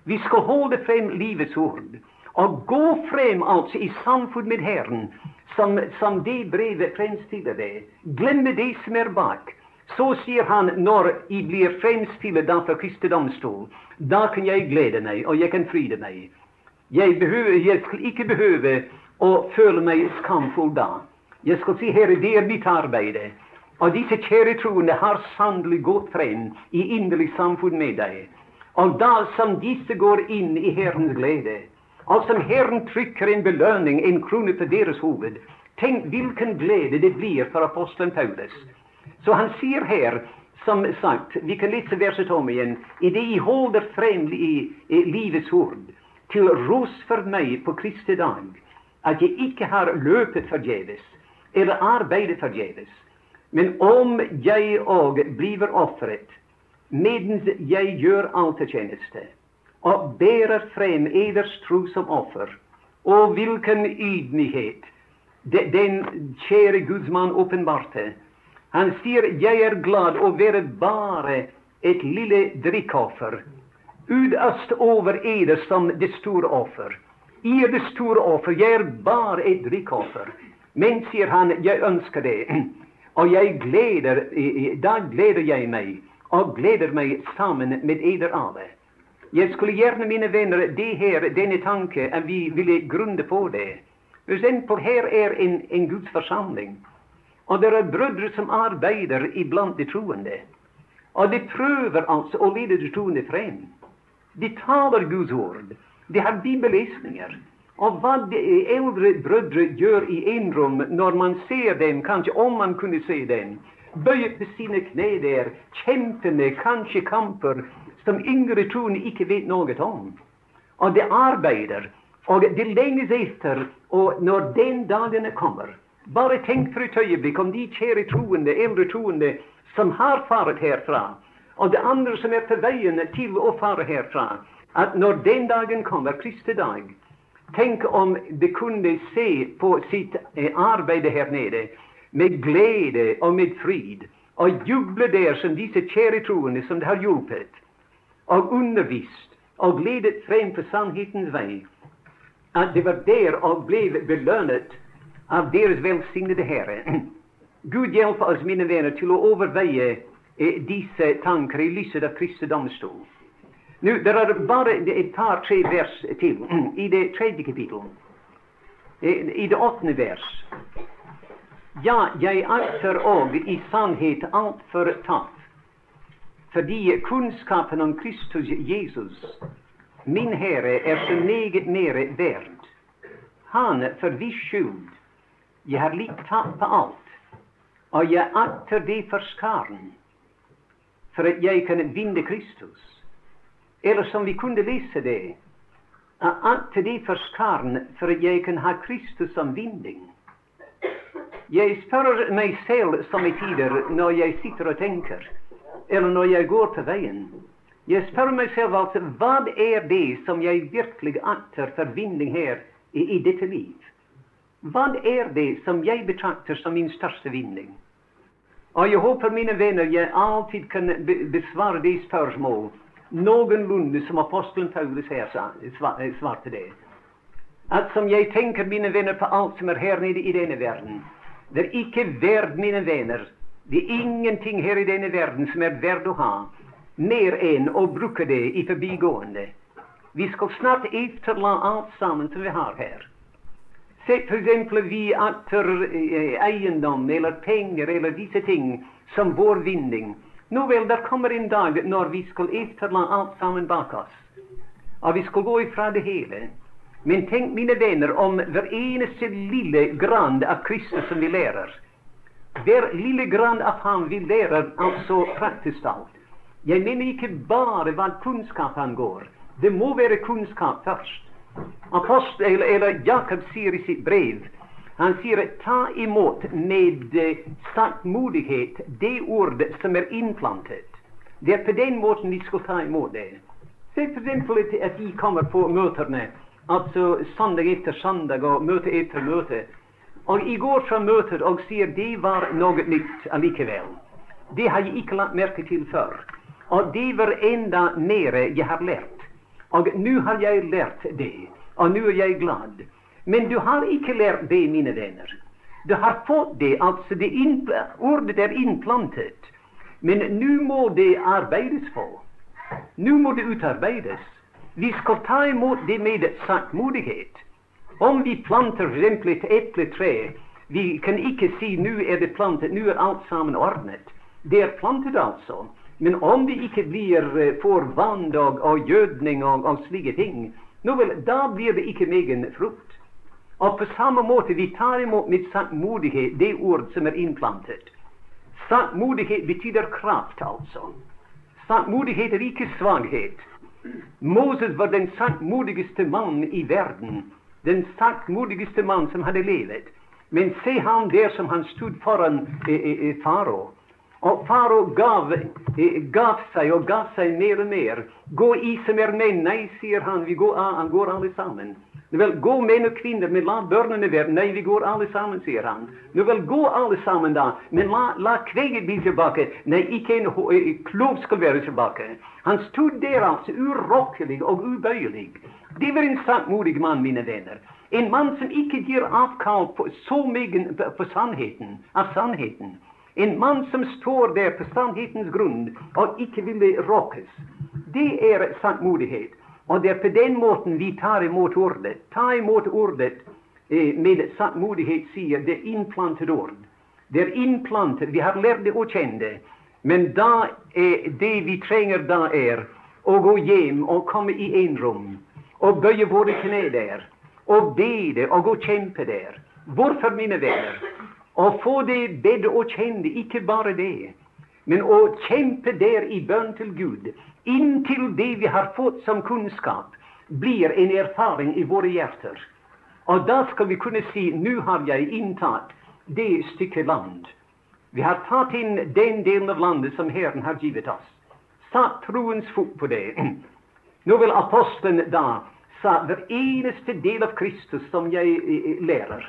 Vi skal holde frem livets ord. Og gå frem altså i samfunn med Herren, som, som det brevet fremstiller det. Glemme det som er bak. Så sier han når jeg blir fremstilt da for Kristi domstol, da kan jeg glede meg, og jeg kan fryde meg. Jeg, behøver, jeg skal ikke behøve å føle meg skamfull da. Jeg skal si, Herre, det er mitt arbeid. Og disse kjære troende har sannelig gått frem i inderlig samfunn med deg. Og da som disse går inn i Herrens glede, og som Herren trykker en belønning, en krone på deres hoved, tenk hvilken glede det blir for apostelen Paulus. Så han sier her, som sagt, vi kan lese verset om igjen, i det I holder frem i, i livets ord, til ros for meg på Kristi dag, at jeg ikke har løpet forgjeves, eller arbeidet forgjeves. Men om jeg òg blir ofret mens jeg gjør altertjeneste, og bærer frem eders tro som offer, og hvilken ydmykhet den kjære gudsmann åpenbarte. Han sier 'Jeg er glad å være bare et lille drikkoffer', utast over eder som det store offer. I det store offer, jeg er bare et drikkoffer. Men, sier han, jeg ønsker det og jeg gleder, da gleder jeg meg og gleder meg sammen med eder alle. Jeg skulle gjerne, mine venner, det her, denne tanke, at vi ville grunne på det. For her er en, en Guds forsamling, og det er brødre som arbeider iblant de troende. Og de prøver altså å lede de troende frem. De taler Guds ord. De har bibellesninger. Og hva de eldre brødre gjør i enrom når man ser dem, kanskje om man kunne se dem, bøyet på sine kne der, kjempende kanskje kamper som yngre troende ikke vet noe om. Og de arbeider, og de lenges etter, og når den dagen kommer Bare tenk for et øyeblikk om de kjære troende, eldre troende, som har faret herfra, og de andre som er på veien til å fare herfra, at når den dagen kommer, Kristi dag, Tenk om de kunne se på sitt eh, arbeid her nede med glede og med frid, og juble der som disse kjære troende som det har hjulpet, og undervist og ledet frem på sannhetens vei, at det var der og ble belønnet av deres velsignede Herre. (clears throat) Gud hjelpe oss, mine venner, til å overveie eh, disse tanker i lyset av Kristi. Nå, Det er bare et par-tre vers til i det tredje kapittelet. I det åttende vers. Ja, jeg akter òg i sannhet altfor tapt, fordi kunnskapen om Kristus Jesus, min Herre, er så meget mere verd. Han for viss skyld jeg har litt tapt på alt, og jeg akter det for skaren, for at jeg kan vinne Kristus eller som vi kunne lese det, at det for skaren for at jeg kan ha Kristus som vinding. Jeg spør meg selv somme tider når jeg sitter og tenker, eller når jeg går på veien. Jeg spør meg selv altså hva er det som jeg virkelig akter for vinding her i, i dette liv? Hva er det som jeg betrakter som min største vinding? Og jeg håper, mine venner, jeg alltid kan besvare det spørsmål noenlunde som apostelen Paulus her sa, svarte det. At som jeg tenker, mine venner, på alt som er her nede i denne verden Det er ikke verd, mine venner, det er ingenting her i denne verden som er verd å ha, mer enn å bruke det i forbigående. Vi skal snart etterla alt sammen som vi har her. Se f.eks. vi atter eh, eiendom eller penger eller disse ting som vår vinning. Nå vel, der kommer en dag når vi skal etterla alt sammen bak oss. Og vi skal gå ifra det hele. Men tenk, mine venner, om hver eneste lille grann av Kristus som vi lærer. Hver lille grann av ham vi lærer altså praktisk talt. Jeg mener ikke bare hva kunnskap angår. Det må være kunnskap først. Apostel, eller Jakob sier i sitt brev han sier ta imot med eh, saktmodighet det ordet som er innplantet. Det er på den måten vi skal ta imot det. Se f.eks. at vi kommer på møtene, altså søndag etter søndag og møte etter møte. Og i går fra møtet og sier det var noe nytt allikevel. Det har jeg ikke lagt merke til før. Og det var enda mer jeg har lært. Og nå har jeg lært det, og nå er jeg glad. Men du har ikke lært det, mine venner. Du har fått det, altså det ordet er innplantet. Men nå må det arbeides på. Nå må det utarbeides. Vi skal ta imot det med saktmodighet. Om vi planter f.eks. et epletre, vi kan ikke si nå er det plantet, nå er alt sammen ordnet. Det er plantet, altså. Men om det ikke blir for får vann og, og gjødning og, og slike ting, nå vel, da blir det ikke megen frukt. Og på samme måte vi tar imot med saktmodighet det ord som er innplantet. Saktmodighet betyr kraft, altså. Saktmodighet er ikke svakhet. Moses var den saktmodigste mannen i verden. Den saktmodigste mann som hadde levet. Men se ham der som han stod foran eh, eh, eh farao. Og farao gav, eh, gav, seg og gav seg mer og mer. Gå i som er menn. Nei, sier han. Vi går, han går alle sammen. Nu vel, gå menn og kvinner, men la børnene være. Nei, vi går alle sammen, sier han. Nu vel, gå alle sammen da, men la, la kveget bli tilbake. Nei, ikke en klov skal være tilbake. Han stod der altså, urokkelig og ubøyelig. Det var en saktmodig mann, mine venner. En mann som ikke gir avkall på så mye på, på sannheten, av sannheten. En mann som står der på sannhetens grunn og ikke ville råkes. Det er sannmodighet. Og det er på den måten vi tar imot ordet. Ta imot ordet eh, med sannmodighet, sier det innplantet ord. Det er innplantet. Vi har lært det å kjenne det. Men da er det vi trenger da, er å gå hjem og komme i enrom og bøye våre kne der og be det og gå og kjempe der. Hvorfor, mine venner? Å få det bedre å kjenne, ikke bare det, men å kjempe der i bønn til Gud, inntil det vi har fått som kunnskap, blir en erfaring i våre hjerter. Og da skal vi kunne si nå har jeg inntatt det stykket land. Vi har tatt inn den delen av landet som Herren har givet oss. Satt troens fot på det. (clears throat) Nå vil apostelen da sa hver eneste del av Kristus som jeg eh, eh, lærer,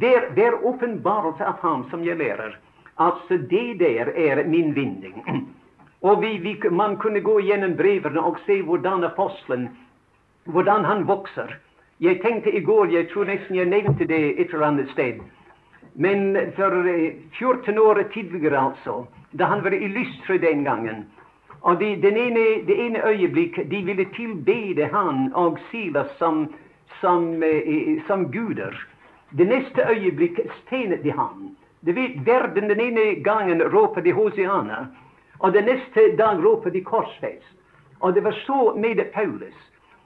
hver, hver åpenbarelse av ham som jeg lærer, altså det der er min vinning. (clears throat) Og vi, vi, man kunne gå gjennom brevene og se hvordan apostelen hvordan han vokser. Jeg tenkte i går, jeg tror nesten jeg nevnte det et eller annet sted, men for 14 eh, år tidligere, altså, da han var illustre den gangen, og de, ene, det ene øyeblikk de ville tilbede han og Silas som, som, eh, som guder. Det neste øyeblikk stenet de ham. Du vet, verden den ene gangen råper de Hosiana, og den neste dag ropte de korsfest. Og det var så med Paulus.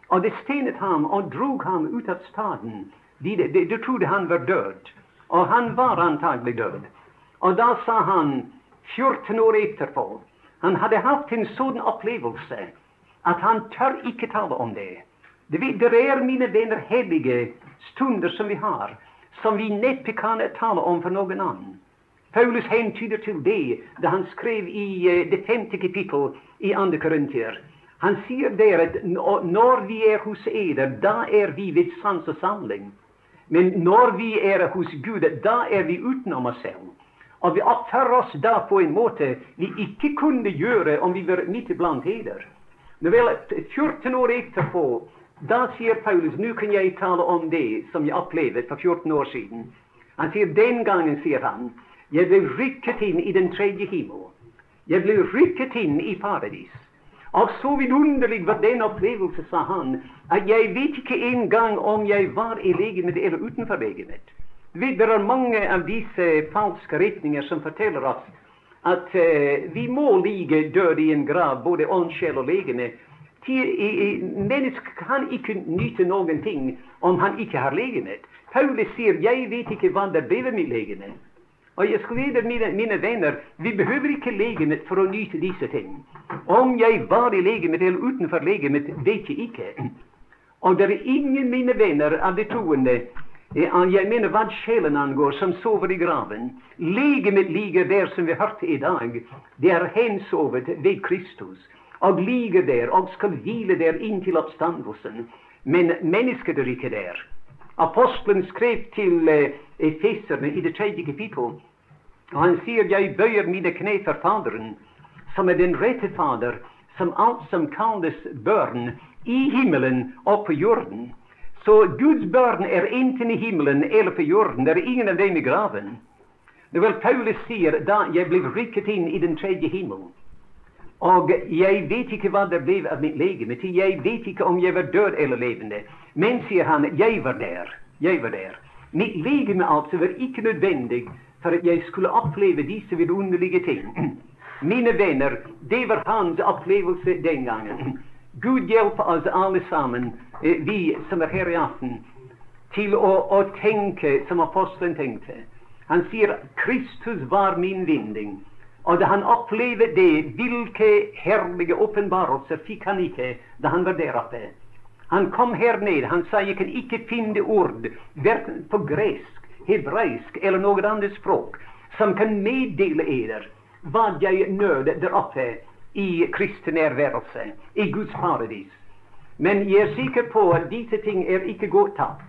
Og de stenet ham og drog ham ut av staden. De, de, de trodde han var død. Og han var antagelig død. Og da sa han, 14 år etterpå Han hadde hatt en sånn opplevelse at han tør ikke tale om det. Det, er, mine venner, hellige stunder som vi har, som vi neppe kan tale om for noen annen. Paulus hentyder til det da han skrev i uh, det femte kapittel i andre Korintier. Han sier der at når vi er hos eder, da er vi ved sans og samling. Men når vi er hos Gud, da er vi utenom oss selv. Og vi oppfører oss da på en måte vi ikke kunne gjøre om vi var midt iblant heder. Nå vel, 14 år etterpå, da sier Paulus nå kan jeg tale om det som jeg opplevde for 14 år siden. Han sier den gangen, sier han, jeg ble rykket inn i den tredje himmel. Jeg ble rykket inn i paradis. Og så vidunderlig var den opplevelse, sa han, at jeg vet ikke engang om jeg var i legemet eller utenfor legemet. Det er mange av disse falske retninger som forteller oss at uh, vi må ligge døde i en grav, både ånd, sjel og legeme. Mennesket kan ikke nyte noen ting om han ikke har legemet. Paulus sier 'jeg vet ikke hva det ble med legeme'. Og jeg skal vite, mine, mine venner, vi behøver ikke legemet for å nyte disse ting. Om jeg var i legemet eller utenfor legemet, vet jeg ikke. Og det er ingen, mine venner, av de troende jeg mener hva sjelen angår, som sover i graven. Legemet ligger der, som vi hørte i dag. Det er hensovet ved Kristus. Og ligger der og skal hvile der inntil oppstandelsen. Men mennesket er ikke der. Apostelen skrev til eh, efeserne i det tredje kapittel han sier, 'Jeg bøyer mine kne for som er den rette Fader, som alt som kalles børn i himmelen og på jorden.' Så Guds børn er enten i himmelen eller på jorden. Det er ingen av dem graven. Det vel Paulus sier da jeg ble rykket inn i den tredje himmel. Og jeg vet ikke hva det ble av mitt legeme. Jeg vet ikke om jeg var død eller levende. Men, sier han, jeg var der. Jeg var der. Mitt legeme altså var ikke nødvendig for at jeg skulle oppleve disse vidunderlige ting. Mine venner, det var hans opplevelse den gangen. Gud hjelpe oss alle sammen, eh, vi som er her i aften, til å, å tenke som apostelen tenkte. Han sier 'Kristus var min vinning'. Og da han opplevde det, hvilke herlige åpenbarelser fikk han ikke da han var der oppe? Han kom her ned. Han sa 'Jeg kan ikke finne ord, verken på gresk hebraisk eller noe annet språk som kan meddele eder hva jeg nød der oppe i kristen nærværelse, i Guds paradis. Men jeg er sikker på at disse ting er ikke godtatt.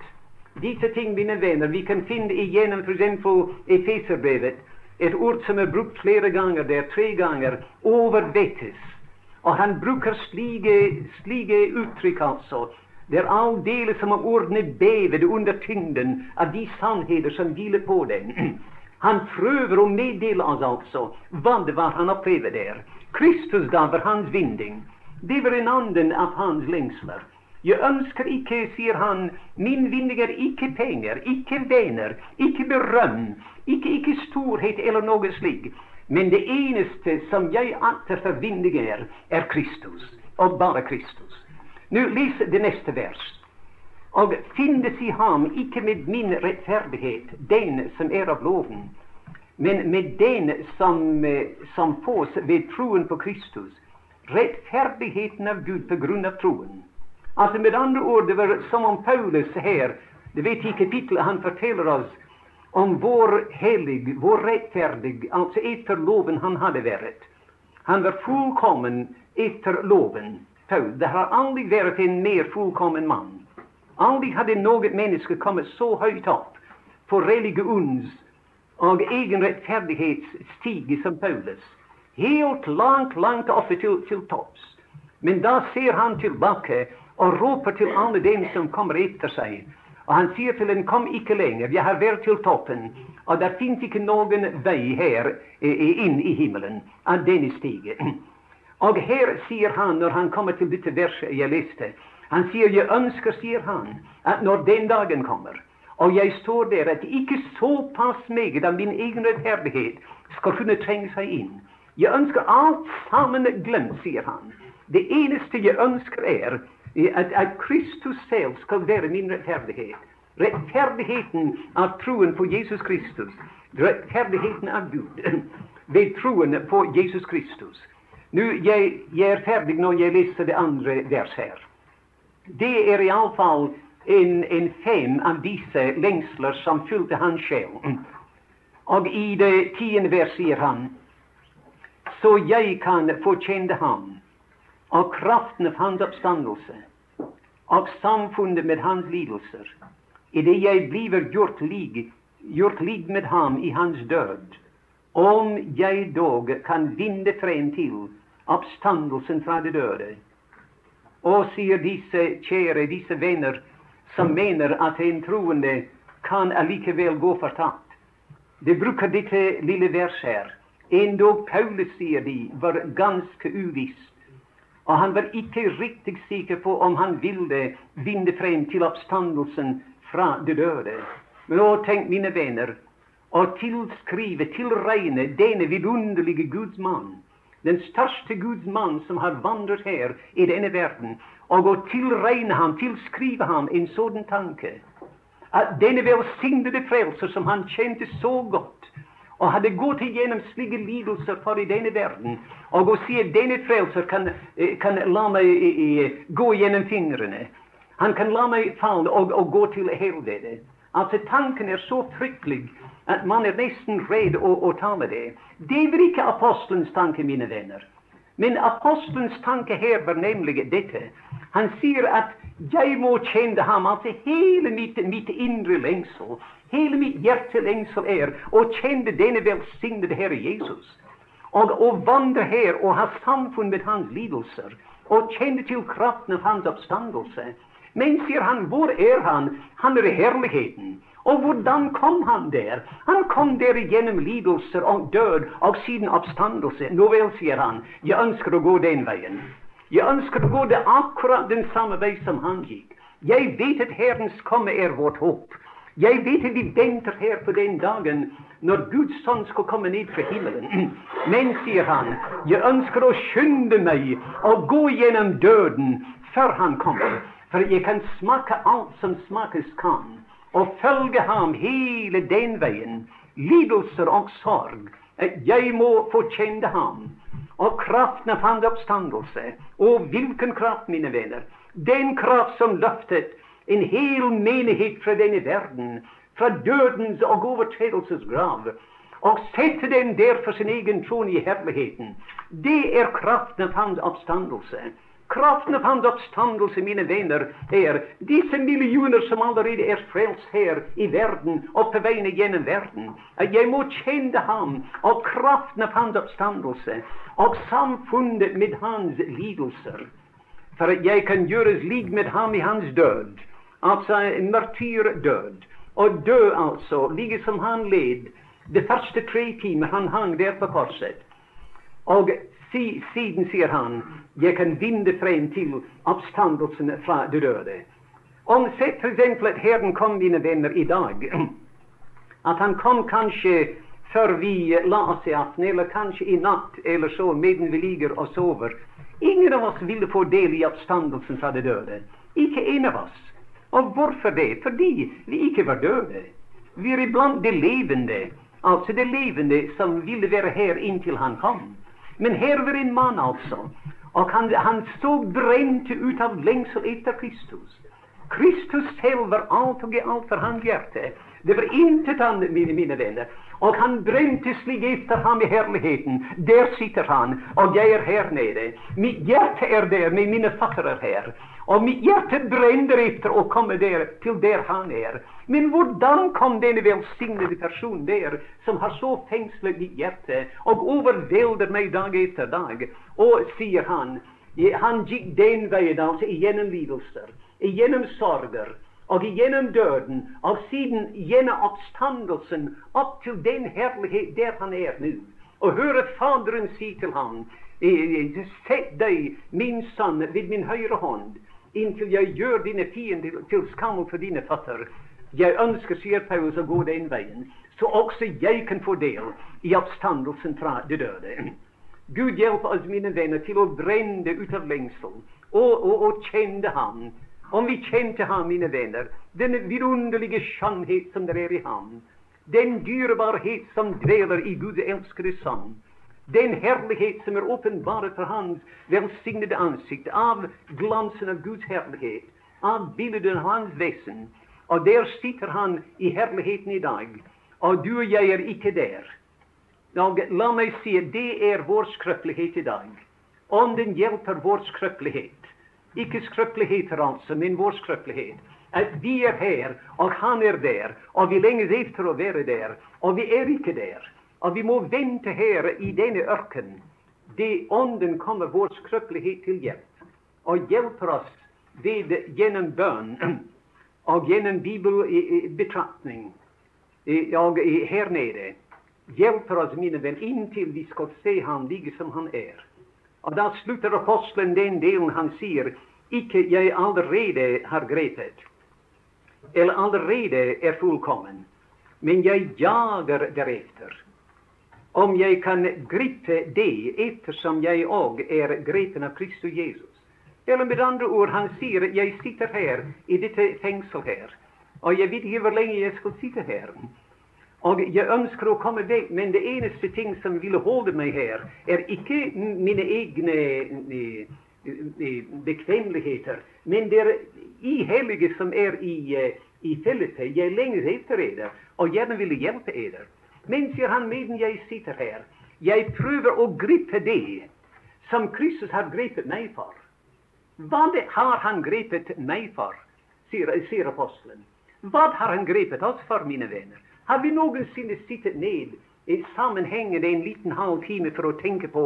Disse ting, mine venner, vi kan finne igjennom f.eks. Efeserbrevet, et ord som er brukt flere ganger der, tre ganger, overvettes. Og han bruker slike, slike uttrykk, altså, det er aldeles som om ordene bevede under tyngden av de sannheter som hviler på dem. (clears throat) Han prøver å meddele oss altså hva det var han opplevde der. Kristus da var hans vinding. Det var en annen av hans lengsler. Jeg ønsker ikke, sier han, min vinding er ikke penger, ikke venner, ikke berøm, ikke, ikke storhet eller noe slikt. Men det eneste som jeg akter for vinding er, er Kristus, og bare Kristus. Nå les det neste vers. Og finnes i ham ikke med min rettferdighet, den som er av loven, men med den som, eh, som fås ved troen på Kristus, rettferdigheten av Gud på grunn av troen. Altså Med andre ord, det var som om Paulus her det vet i kapittelet han forteller oss om hvor hellig, hvor rettferdig, altså etter loven han hadde vært. Han var fullkommen etter loven. Paul, det har aldri vært en mer fullkommen mann. Aldri hadde noe menneske kommet så høyt opp på religions og egen rettferdighetsstige som Paulus. Helt langt, langt oppe til, til topps. Men da ser han tilbake og roper til alle dem som kommer etter seg. Og han sier til dem, kom ikke lenger, jeg har vært til toppen. Og det fins ikke noen vei her inn i himmelen av denne stigen. Og her sier han, når han kommer til dette verset jeg leste, han sier, jeg ønsker, sier han, at når den dagen kommer, og jeg står der, at ikke såpass meget av min egen rettferdighet skal kunne trenge seg inn. Jeg ønsker alt sammen glemt, sier han. Det eneste jeg ønsker, er at, at Kristus selv skal være min rettferdighet. Rettferdigheten av troen på Jesus Kristus. Rettferdigheten av Gud ved troen på Jesus Kristus. Nå, jeg, jeg er ferdig når jeg leser det andre vers her. Det er iallfall en, en fem av disse lengsler som fylte hans sjel. Og i det tiende vers sier han så jeg kan få kjenne ham og kraften av hans oppstandelse og samfunnet med hans lidelser, idet jeg blir gjort lik, gjort lik med ham i hans død, om jeg dog kan vinne frem til oppstandelsen fra det døde og sier disse kjære, disse venner, som mener at en troende kan allikevel gå fortapt. De bruker dette lille verset her. Endog Paulus, sier de, var ganske uviss. Og han var ikke riktig sikker på om han ville vinne frem til oppstandelsen fra det døde. Men å, tenk, mine venner, å tilskrive, tilregne denne vidunderlige Guds mann den største Guds mann som har vandret her i denne verden, og å tilregne ham, tilskrive ham en sånn tanke. At denne velsignede frelser som han kjente så godt, og hadde gått igjennom slike lidelser for i denne verden, og å si at denne frelser kan, eh, kan la meg eh, gå gjennom fingrene. Han kan la meg falle og, og gå til helvete. Altså, tanken er så fryktelig at man er nesten redd å, å tale det. Det var ikke apostelens tanke, mine venner. Men apostelens tanke her var nemlig dette. Han sier at jeg må kjenne ham. Altså hele mitt, mitt indre lengsel, hele mitt hjertelengsel er å kjenne denne velsignede Herre Jesus. Og å vandre her og ha samfunn med hans lidelser. Og kjenne til kraften av hans oppstandelse. Men, sier han, hvor er han? Han er i herligheten. Og hvordan kom han der? Han kom der gjennom lidelser og død og siden oppstandelse. Nå vel, sier han, jeg ønsker å gå den veien. Jeg ønsker å gå det akkurat den samme vei som han gikk. Jeg vet at Herrens komme er vårt håp. Jeg vet at vi venter her på den dagen når Guds sønn skal komme ned fra himmelen. (clears throat) Men, sier han, jeg ønsker å skynde meg og gå gjennom døden før han kommer. For jeg kan smake alt som smakes kan og følge ham hele den veien, lidelser og sorg. Jeg må få kjenne ham. Og kraften av hans oppstandelse. Og hvilken kraft, mine venner! Den kraft som løftet en hel menighet fra denne verden, fra dødens og overtredelses grav, og sette den der for sin egen trone i herligheten. Det er kraften av hans oppstandelse. Kraften av hans oppstandelse, mine venner, er disse millioner som allerede er frelst her i verden og på veien gjennom verden. Jeg må kjenne ham og kraften av hans oppstandelse og samfunnet med hans lidelser. For jeg kan gjøres lik med ham i hans død, altså martyrdød. Og dø, altså, like som han led De første tre timer han hang der på korset. Og si, siden sier han jeg kan vinne frem til oppstandelsen fra de døde. Om sett f.eks. at Herren kom, mine venner, i dag, at han kom kanskje før vi la oss i aften, eller kanskje i natt, eller så, medan vi ligger og sover. Ingen av oss ville få del i oppstandelsen fra de døde. Ikke en av oss. Og hvorfor det? Fordi vi ikke var døde. Vi er iblant det levende. Altså det levende som ville være her inntil han kom. Men her var en mann, altså. Og han, han så brente ut av lengsel etter Kristus. Kristus selv var alt og i alt for hans hjerte. Det var intet annet, mine, mine venner. Og han brente slik etter ham i herligheten. Der sitter han, og jeg er her nede. Mitt hjerte er der, men mine fatter er her. Og mitt hjerte brenner etter å komme der, til der han er. Men hvordan kom denne velsignede personen der, som har så fengslet mitt hjerte, og overvelder meg dag etter dag? Og, sier han, han gikk den veien, altså igjennom lidelser, igjennom sorger, og igjennom døden, og siden gjennom oppstandelsen, opp til den herlighet der han er nå. Og høre Faderen si til ham, Sett deg, min sønn, ved min høyre hånd inntil jeg gjør dine fiender til skam for dine fatter. Jeg ønsker, sier Paulus, å gå den veien, så også jeg kan få del i oppstandelsen fra de døde. Gud hjelpe oss, mine venner, til å brenne ut av lengsel og, og, og kjenne Ham. Om vi kjente Ham, mine venner, den vidunderlige skjønnhet som det er i Ham, den dyrebarhet som dveler i Guds elskede Sønn, den herlighet som er åpenbart for hans velsignede ansikt, av glansen av Guds herlighet, av bildet av hans vesen. Og der sitter han i herligheten i dag. Og du og jeg er ikke der. Og la meg si at det er vår skrøpelighet i dag. Ånden hjelper vår skrøpelighet. Ikke skrøpeligheter, altså, men vår skrøpelighet. At vi er her, og han er der, og vi lenges etter å være der, og vi er ikke der at vi må vente her i denne ørken, Det Ånden kommer vår skrøpelighet til hjelp, og hjelper oss ved gjennom bønn (clears throat) og gjennom bibelbetraktning og her nede. Hjelper oss, mine venn, inntil vi skal se ham like som han er. Og Da slutter apostelen den delen han sier ikke 'jeg allerede har grepet', eller 'allerede er fullkommen', men jeg jager deretter om jeg kan gripe det ettersom jeg òg er grepen av Kristus Jesus. Eller med andre ord, han sier jeg sitter her i dette fengsel her, og jeg vet ikke hvor lenge jeg skal sitte her. Og jeg ønsker å komme vekk, men det eneste ting som ville holde meg her, er ikke mine egne eh, eh, bekvemmeligheter, men det er i hellige som er i, eh, i fellesskap. Jeg lenger etter dere, og gjerne vil hjelpe eder. Men, sier han, medan jeg sitter her, jeg prøver å gripe det som Kristus har grepet meg for. Hva har han grepet meg for, sier, sier apostelen. Hva har han grepet oss for, mine venner? Har vi noensinne sittet ned i sammenhengende en liten halv time for å tenke på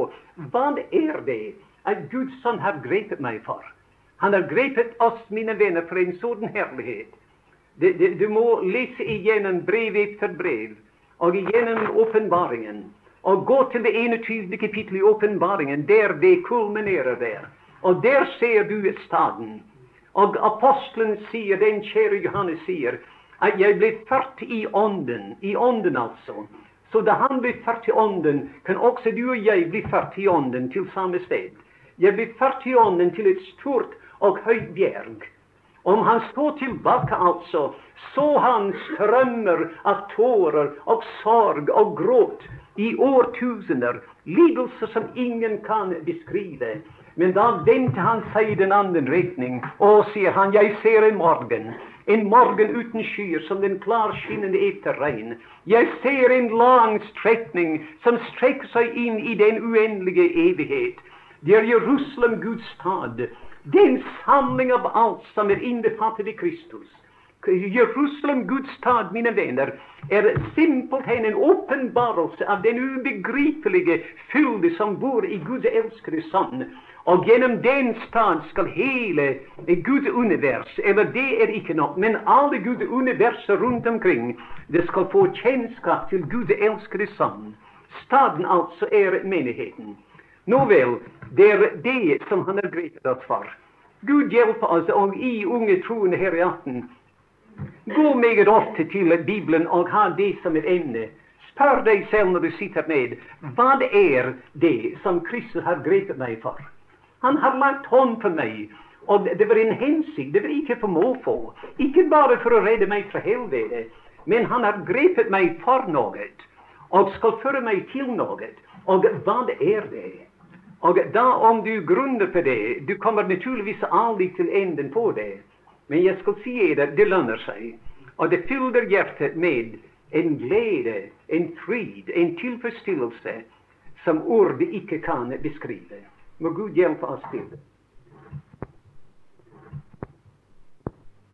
hva er det at Guds sønn har grepet meg for? Han har grepet oss, mine venner, for en sånn herlighet. Du må lese igjennom brev etter brev og gjennom åpenbaringen. Og gå til det 21. kapittel i åpenbaringen, der det kulminerer der. Og der ser du staden. Og apostelen sier, den kjære Johannes sier, at jeg ble ført i ånden. I ånden, altså. Så da han ble ført i ånden, kan også du og jeg bli ført i ånden til samme sted. Jeg ble ført i ånden til et stort og høyt bjerg. Om han står tilbake, altså, så han strømmer av tårer og sorg og gråt i årtusener, lidelser som ingen kan beskrive. Men da vendte han seg i den andre retning, og sier han, jeg ser en morgen. En morgen uten skyer, som den klarskinnende etter regn. Jeg ser en lang strekning som strekker seg inn i den uendelige evighet. Det er Jerusalem, Guds stad. Den samling av alt som er innbefattet i Kristus. Jerusalem, Guds stad, mine venner, er simpelthen en åpenbarelse av den ubegripelige fylde som bor i Guds elskede Sønn. Og gjennom den stad skal hele Guds univers, eller det er ikke nok, men alle Guds universer rundt omkring, det skal få kjennskap til Guds elskede sønn. Staden altså er menigheten. Nå vel, det er det som han har grepet oss for. Gud hjelpe oss, og i unge troende her i aften, gå meget ofte til Bibelen og ha det som et emne. Spør deg selv når du sitter ned, hva er det som Kristus har grepet meg for? Han har lagt hånd på meg, og det var en hensikt. Det var ikke for måfå. Ikke bare for å redde meg fra helvete, men han har grepet meg for noe, og skal føre meg til noe. Og hva er det? Og da om du grunner på det Du kommer naturligvis aldri til enden på det. Men jeg skal si deg det lønner seg. Og det fyller hjertet med en glede, en frid, en tilfredsstillelse som ord ikke kan beskrive. Må Gud hjelpe oss til det.